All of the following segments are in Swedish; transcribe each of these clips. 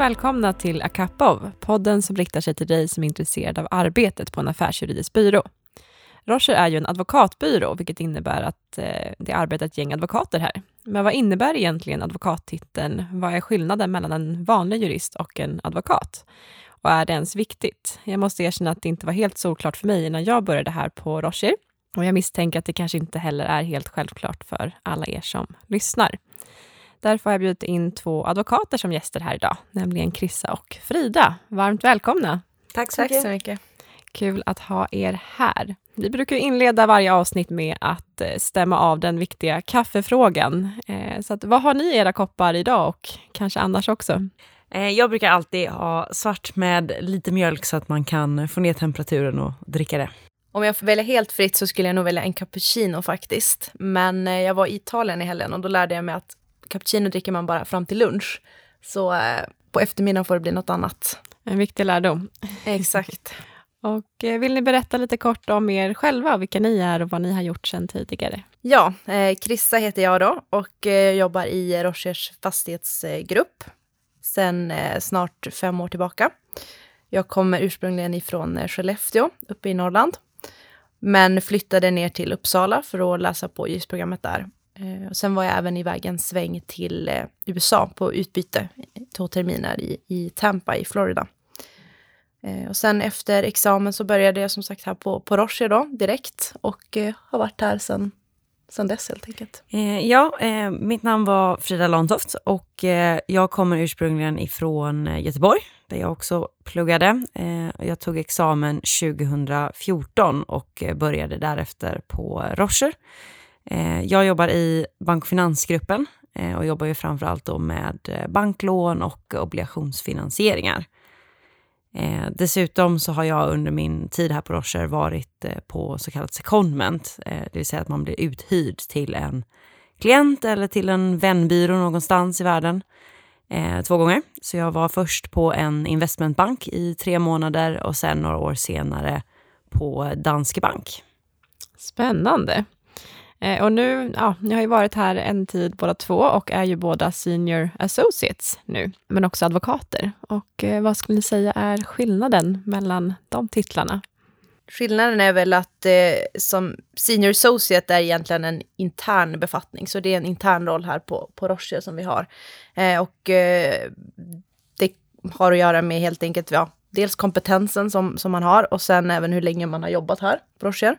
välkomna till Akapov, podden som riktar sig till dig som är intresserad av arbetet på en affärsjuridisk byrå. Rocher är ju en advokatbyrå, vilket innebär att eh, det arbetar ett gäng advokater här. Men vad innebär egentligen advokattiteln? Vad är skillnaden mellan en vanlig jurist och en advokat? Och är det ens viktigt? Jag måste erkänna att det inte var helt solklart för mig innan jag började här på Rocher. Och jag misstänker att det kanske inte heller är helt självklart för alla er som lyssnar. Därför har jag bjudit in två advokater som gäster här idag, nämligen Krissa och Frida. Varmt välkomna! Tack så, mycket. så mycket. Kul att ha er här. Vi brukar inleda varje avsnitt med att eh, stämma av den viktiga kaffefrågan. Eh, så att, vad har ni i era koppar idag och kanske annars också? Eh, jag brukar alltid ha svart med lite mjölk så att man kan få ner temperaturen och dricka det. Om jag får välja helt fritt så skulle jag nog välja en cappuccino faktiskt. Men jag var i Italien i helgen och då lärde jag mig att cappuccino dricker man bara fram till lunch. Så eh, på eftermiddagen får det bli något annat. En viktig lärdom. Exakt. och eh, vill ni berätta lite kort om er själva, vilka ni är och vad ni har gjort sedan tidigare? Ja, eh, Krissa heter jag då och eh, jobbar i Rochers fastighetsgrupp sedan eh, snart fem år tillbaka. Jag kommer ursprungligen ifrån eh, Skellefteå uppe i Norrland, men flyttade ner till Uppsala för att läsa på ljusprogrammet där Eh, och sen var jag även iväg en sväng till eh, USA på utbyte, eh, två terminer i, i Tampa i Florida. Och sen efter examen så började jag som sagt här på, på Rocher då direkt och har varit här sen sen dess helt enkelt? ja, eh, mitt namn var Frida Lantoft och eh, jag kommer ursprungligen ifrån Göteborg där jag också pluggade. Jag tog examen 2014 och började därefter på Rocher Eh, jag jobbar i bank och finansgruppen eh, och jobbar ju framför allt då med eh, banklån och obligationsfinansieringar. Dessutom så har jag under min tid här på Rocher varit på så kallat secondment, det vill säga att man blir uthyrd till en klient eller till en vänbyrå någonstans i världen två gånger. Så jag var först på en investmentbank i tre månader och sen några år senare på Danske Bank. Spännande. Eh, och nu, ja, ni har ju varit här en tid båda två och är ju båda senior associates nu, men också advokater. Och eh, vad skulle ni säga är skillnaden mellan de titlarna? Skillnaden är väl att eh, som senior associate är egentligen en intern befattning, så det är en intern roll här på, på Roche som vi har. Eh, och eh, det har att göra med helt enkelt, ja, dels kompetensen som, som man har och sen även hur länge man har jobbat här på Rocher.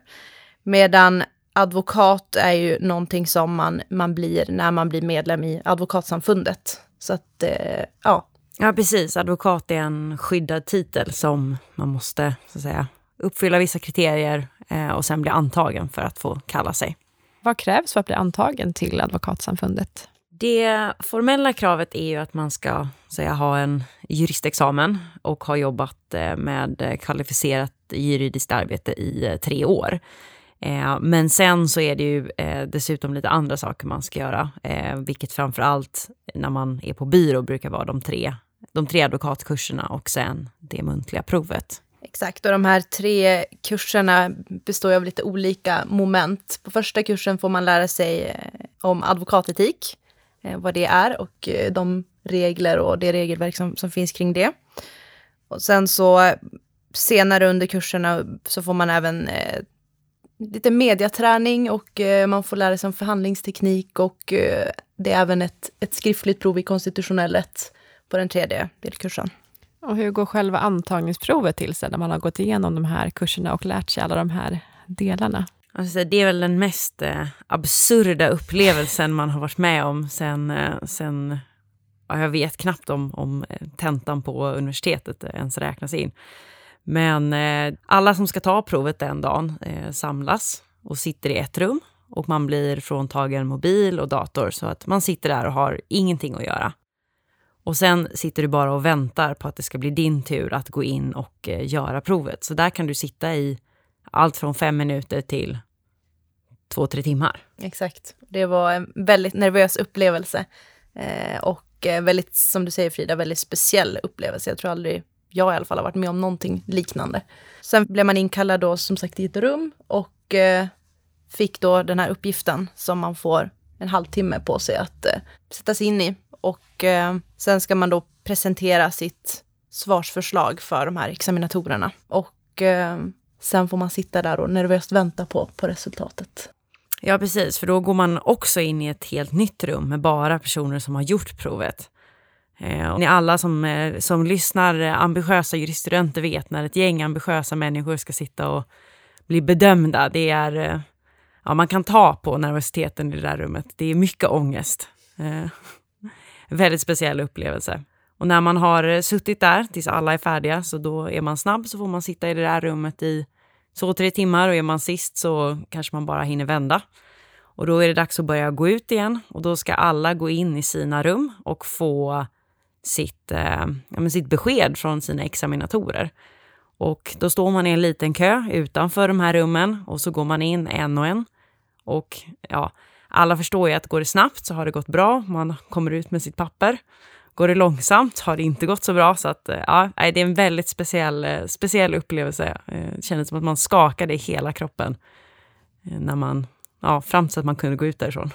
Medan advokat är ju någonting som man, man blir när man blir medlem i Advokatsamfundet. Så att, eh, ja. Ja, precis. Advokat är en skyddad titel som man måste så att säga, uppfylla vissa kriterier eh, och sen bli antagen för att få kalla sig. Vad krävs för att bli antagen till Advokatsamfundet? Det formella kravet är ju att man ska säga, ha en juristexamen och ha jobbat eh, med kvalificerat juridiskt arbete i eh, tre år. Eh, men sen så är det ju eh, dessutom lite andra saker man ska göra, eh, vilket framför allt när man är på byrå brukar vara de tre, de tre advokatkurserna och sen det muntliga provet. Exakt, och de här tre kurserna består av lite olika moment. På första kursen får man lära sig eh, om advokatetik, eh, vad det är och eh, de regler och det regelverk som, som finns kring det. Och sen så senare under kurserna så får man även lite mediaträning och eh, man får lära sig om förhandlingsteknik och eh, det är även ett, ett skriftligt prov i konstitutionellet på den tredje delkursen. Och hur går själva antagningsprovet till sen när man har gått igenom de här kurserna och lärt sig alla de här delarna? Alltså, det är väl den mest eh, absurda upplevelsen man har varit med om sen, eh, sen ja, jag vet knappt om, om eh, tentan på universitetet ens räknas in. Men eh, alla som ska ta provet den dagen eh, samlas och sitter i ett rum och man blir fråntagen mobil och dator så att man sitter där och har ingenting att göra. Och sen sitter du bara och väntar på att det ska bli din tur att gå in och eh, göra provet. Så där kan du sitta i allt från fem minuter till två, tre timmar. Exakt. Det var en väldigt nervös upplevelse. Eh, och eh, väldigt, som du säger Frida, väldigt speciell upplevelse. Jag tror aldrig jag i alla fall har varit med om någonting liknande. Sen blev man inkallad då som sagt i ett rum och eh, fick då den här uppgiften som man får en halvtimme på sig att eh, sätta sig in i. Och eh, sen ska man då presentera sitt svarsförslag för de här examinatorerna. Och eh, sen får man sitta där och nervöst vänta på, på resultatet. Ja, precis, för då går man också in i ett helt nytt rum med bara personer som har gjort provet. Eh, och ni alla som, eh, som lyssnar, eh, ambitiösa juriststudenter vet när ett gäng ambitiösa människor ska sitta och bli bedömda. Det är, eh, ja, man kan ta på nervositeten i det där rummet. Det är mycket ångest. Eh, väldigt speciell upplevelse. Och när man har eh, suttit där tills alla är färdiga, så då är man snabb, så får man sitta i det där rummet i så tre timmar och är man sist så kanske man bara hinner vända. Och då är det dags att börja gå ut igen och då ska alla gå in i sina rum och få sitt, eh, ja, sitt besked från sina examinatorer. Och då står man i en liten kö utanför de här rummen och så går man in en och en. Och ja, alla förstår ju att går det snabbt så har det gått bra. Man kommer ut med sitt papper. Går det långsamt har det inte gått så bra. Så att, eh, ja, det är en väldigt speciell, eh, speciell upplevelse. Eh, det kändes som att man skakade i hela kroppen när man, ja, fram till att man kunde gå ut därifrån.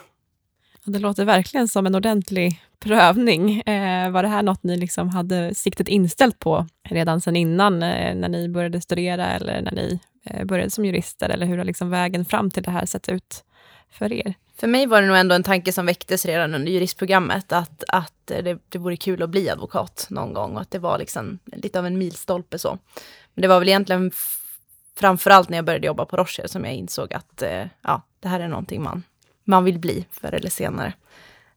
Det låter verkligen som en ordentlig prövning. Eh, var det här något ni liksom hade siktet inställt på redan sedan innan, eh, när ni började studera eller när ni eh, började som jurister? Eller hur har liksom vägen fram till det här sett ut för er? För mig var det nog ändå en tanke som väcktes redan under juristprogrammet, att, att eh, det, det vore kul att bli advokat någon gång och att det var liksom lite av en milstolpe så. Men det var väl egentligen framförallt när jag började jobba på Rocher som jag insåg att eh, ja, det här är någonting man, man vill bli förr eller senare.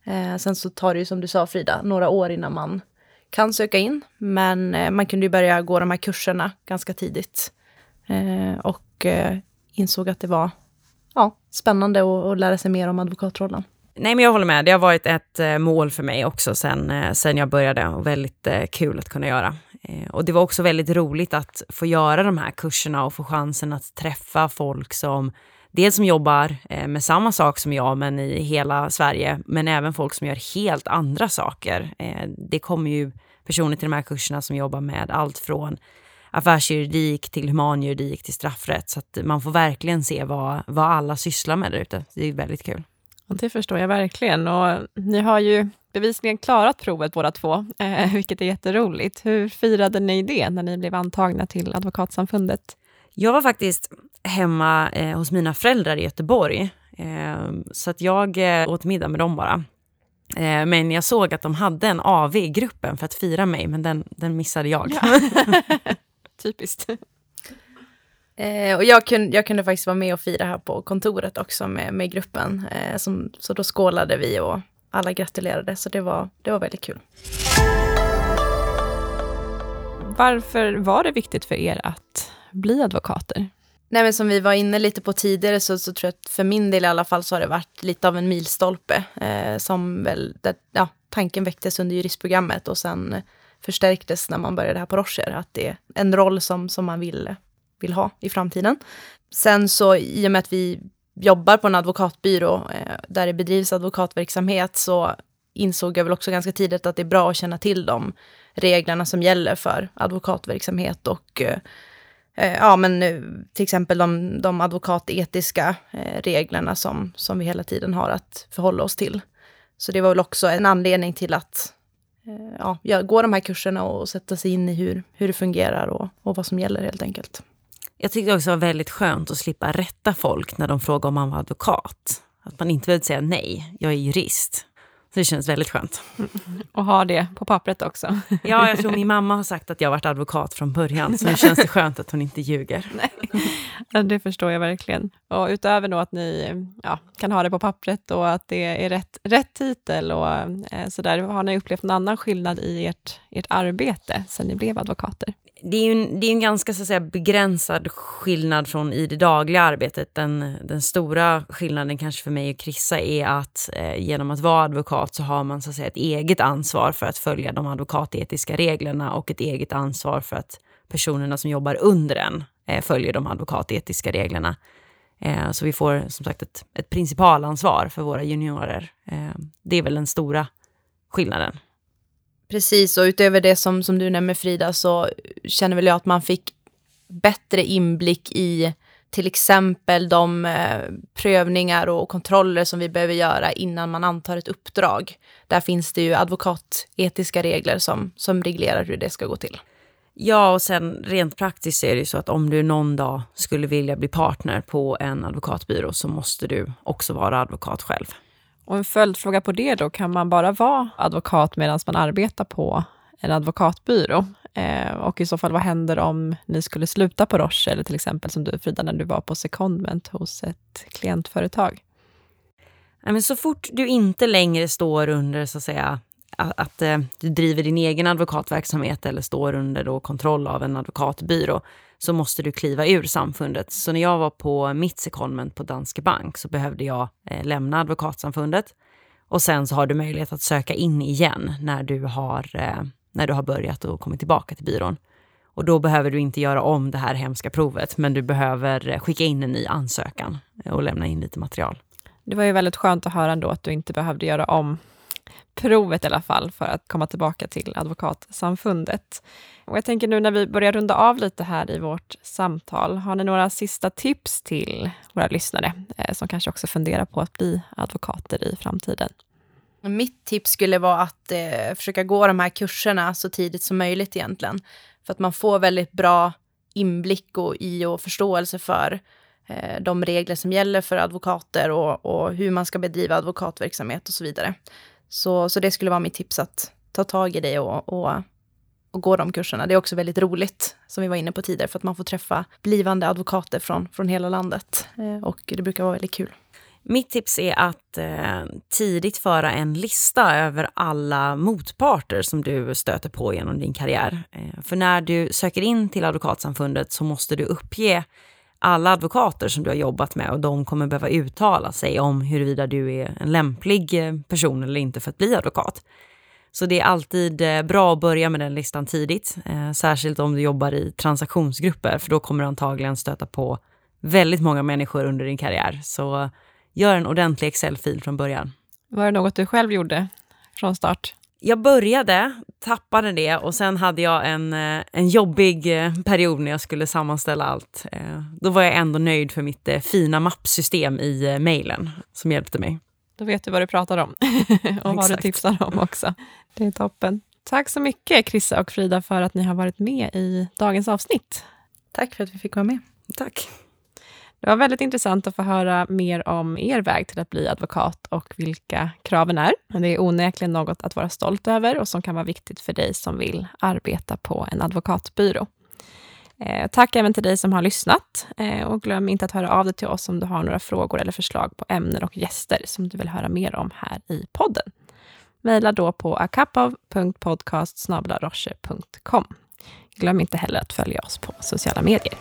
Eh, sen så tar det ju som du sa Frida, några år innan man kan söka in. Men eh, man kunde ju börja gå de här kurserna ganska tidigt. Eh, och eh, insåg att det var ja, spännande att, lära sig mer om advokatrollen. Nej, men jag håller med. Det har varit ett eh, mål för mig också sen, eh, sen jag började och väldigt eh, kul att kunna göra. Eh, och det var också väldigt roligt att få göra de här kurserna och få chansen att träffa folk som dels som jobbar med samma sak som jag, men i hela Sverige, men även folk som gör helt andra saker. Det kommer ju personer till de här kurserna som jobbar med allt från affärsjuridik till humanjuridik till straffrätt. Så att man får verkligen se vad, vad alla sysslar med där ute. Det är väldigt kul. Och det förstår jag verkligen. Och ni har ju bevisligen klarat provet båda två, eh, vilket är jätteroligt. Hur firade ni det när ni blev antagna till Advokatsamfundet? Jag var faktiskt hemma eh, hos mina föräldrar i Göteborg. Eh, så att jag eh, åt middag med dem bara. Eh, men jag såg att de hade en AV i gruppen för att fira mig, men den, den missade jag. Ja. Typiskt. Eh, och jag kunde, jag kunde faktiskt vara med och fira här på kontoret också med, med gruppen. Eh, som, så då skålade vi och alla gratulerade, så det var, det var väldigt kul. Varför var det viktigt för er att bli advokater? Nej, men som vi var inne lite på tidigare så, så tror jag att för min del i alla fall så har det varit lite av en milstolpe. Eh, som väl, där, ja, tanken väcktes under juristprogrammet och sen förstärktes när man började här på Rocher. Att det är en roll som, som man vill vill ha i framtiden. Sen så i och med att vi jobbar på en advokatbyrå eh, där det bedrivs advokatverksamhet så insåg jag väl också ganska tidigt att det är bra att känna till de reglerna som gäller för advokatverksamhet och eh, Eh, ja, men eh, till exempel de, de advokatetiska eh, reglerna som, som vi hela tiden har att förhålla oss till. Så det var väl också en anledning till att eh, ja, gå de här kurserna och sätta sig in i hur, hur det fungerar och, och vad som gäller helt enkelt. Jag tyckte också det var väldigt skönt att slippa rätta folk när de frågar om man var advokat. Att man inte behövde säga nej, jag är jurist. Så det känns väldigt skönt. Och ha det på pappret också. Ja, jag tror min mamma har sagt att jag varit advokat från början, så nu känns det skönt att hon inte ljuger. Nej, det förstår jag verkligen. Och utöver då att ni ja, kan ha det på pappret och att det är rätt, rätt titel och eh, sådär, har ni upplevt någon annan skillnad i ert, ert arbete sen ni blev advokater? Det är ju en, det är en ganska så att säga, begränsad skillnad från i det dagliga arbetet. Den, den stora skillnaden kanske för mig och Krissa är att eh, genom att vara advokat så har man så att säga, ett eget ansvar för att följa de advokatetiska reglerna och ett eget ansvar för att personerna som jobbar under en eh, följer de advokatetiska reglerna. Eh, så vi får som sagt ett, ett principalansvar för våra juniorer. Eh, det är väl den stora skillnaden. Precis, och utöver det som, som du nämner Frida så känner väl jag att man fick bättre inblick i till exempel de eh, prövningar och kontroller som vi behöver göra innan man antar ett uppdrag. Där finns det ju advokatetiska regler som, som reglerar hur det ska gå till. Ja, och sen rent praktiskt är det ju så att om du någon dag skulle vilja bli partner på en advokatbyrå så måste du också vara advokat själv. Och en följdfråga på det då, kan man bara vara advokat medan man arbetar på en advokatbyrå? Eh, och i så fall, vad händer om ni skulle sluta på Roche, eller till exempel som du Frida, när du var på secondment hos ett klientföretag? men så fort du inte längre står under så att säga att, att du driver din egen advokatverksamhet eller står under då kontroll av en advokatbyrå så måste du kliva ur samfundet. Så när jag var på mitt secondment på Danske Bank så behövde jag eh, lämna advokatsamfundet och sen så har du möjlighet att söka in igen när du har, eh, när du har börjat och kommit tillbaka till byrån. Och då behöver du inte göra om det här hemska provet, men du behöver eh, skicka in en ny ansökan eh, och lämna in lite material. Det var ju väldigt skönt att höra ändå att du inte behövde göra om provet i alla fall för att komma tillbaka till Advokatsamfundet. Och jag tänker nu när vi börjar runda av lite här i vårt samtal, har ni några sista tips till våra lyssnare eh, som kanske också funderar på att bli advokater i framtiden? Mitt tips skulle vara att eh, försöka gå de här kurserna så tidigt som möjligt egentligen. För att man får väldigt bra inblick och i och förståelse för eh, de regler som gäller för advokater och, och, hur man ska bedriva advokatverksamhet och så vidare. Så, så det skulle vara mitt tips att ta tag i det och, och, och gå de kurserna. Det är också väldigt roligt, som vi var inne på tidigare, för att man får träffa blivande advokater från, från hela landet. Eh, och det brukar vara väldigt kul. Mitt tips är att eh, tidigt föra en lista över alla motparter som du stöter på genom din karriär. Eh, för när du söker in till Advokatsamfundet så måste du uppge alla advokater som du har jobbat med och de kommer behöva uttala sig om huruvida du är en lämplig eh, person eller inte för att bli advokat. Så det är alltid eh, bra att börja med den listan tidigt, eh, särskilt om du jobbar i transaktionsgrupper, för då kommer du antagligen stöta på väldigt många människor under din karriär. Så eh, gör en ordentlig Excel-fil från början. Var det något du själv gjorde från start? Jag började, tappade det och sen hade jag en, eh, en jobbig eh, period när jag skulle sammanställa allt. Eh, då var jag ändå nöjd för mitt fina mappsystem i mejlen som hjälpte mig. Då vet du vad du pratar om och vad du tipsar om också. Det är toppen. Tack så mycket Krissa och Frida för att ni har varit med i dagens avsnitt. Tack för att vi fick vara med. Tack. Det var väldigt intressant att få höra mer om er väg till att bli advokat och vilka kraven är. Det är onekligen något att vara stolt över och som kan vara viktigt för dig som vill arbeta på en advokatbyrå. Eh, tack även till dig som har lyssnat eh, och glöm inte att höra av dig till oss om du har några frågor eller förslag på ämnen och gäster som du vill höra mer om här i podden. Maila då på akapov.podcast Glöm inte heller att följa oss på sociala medier.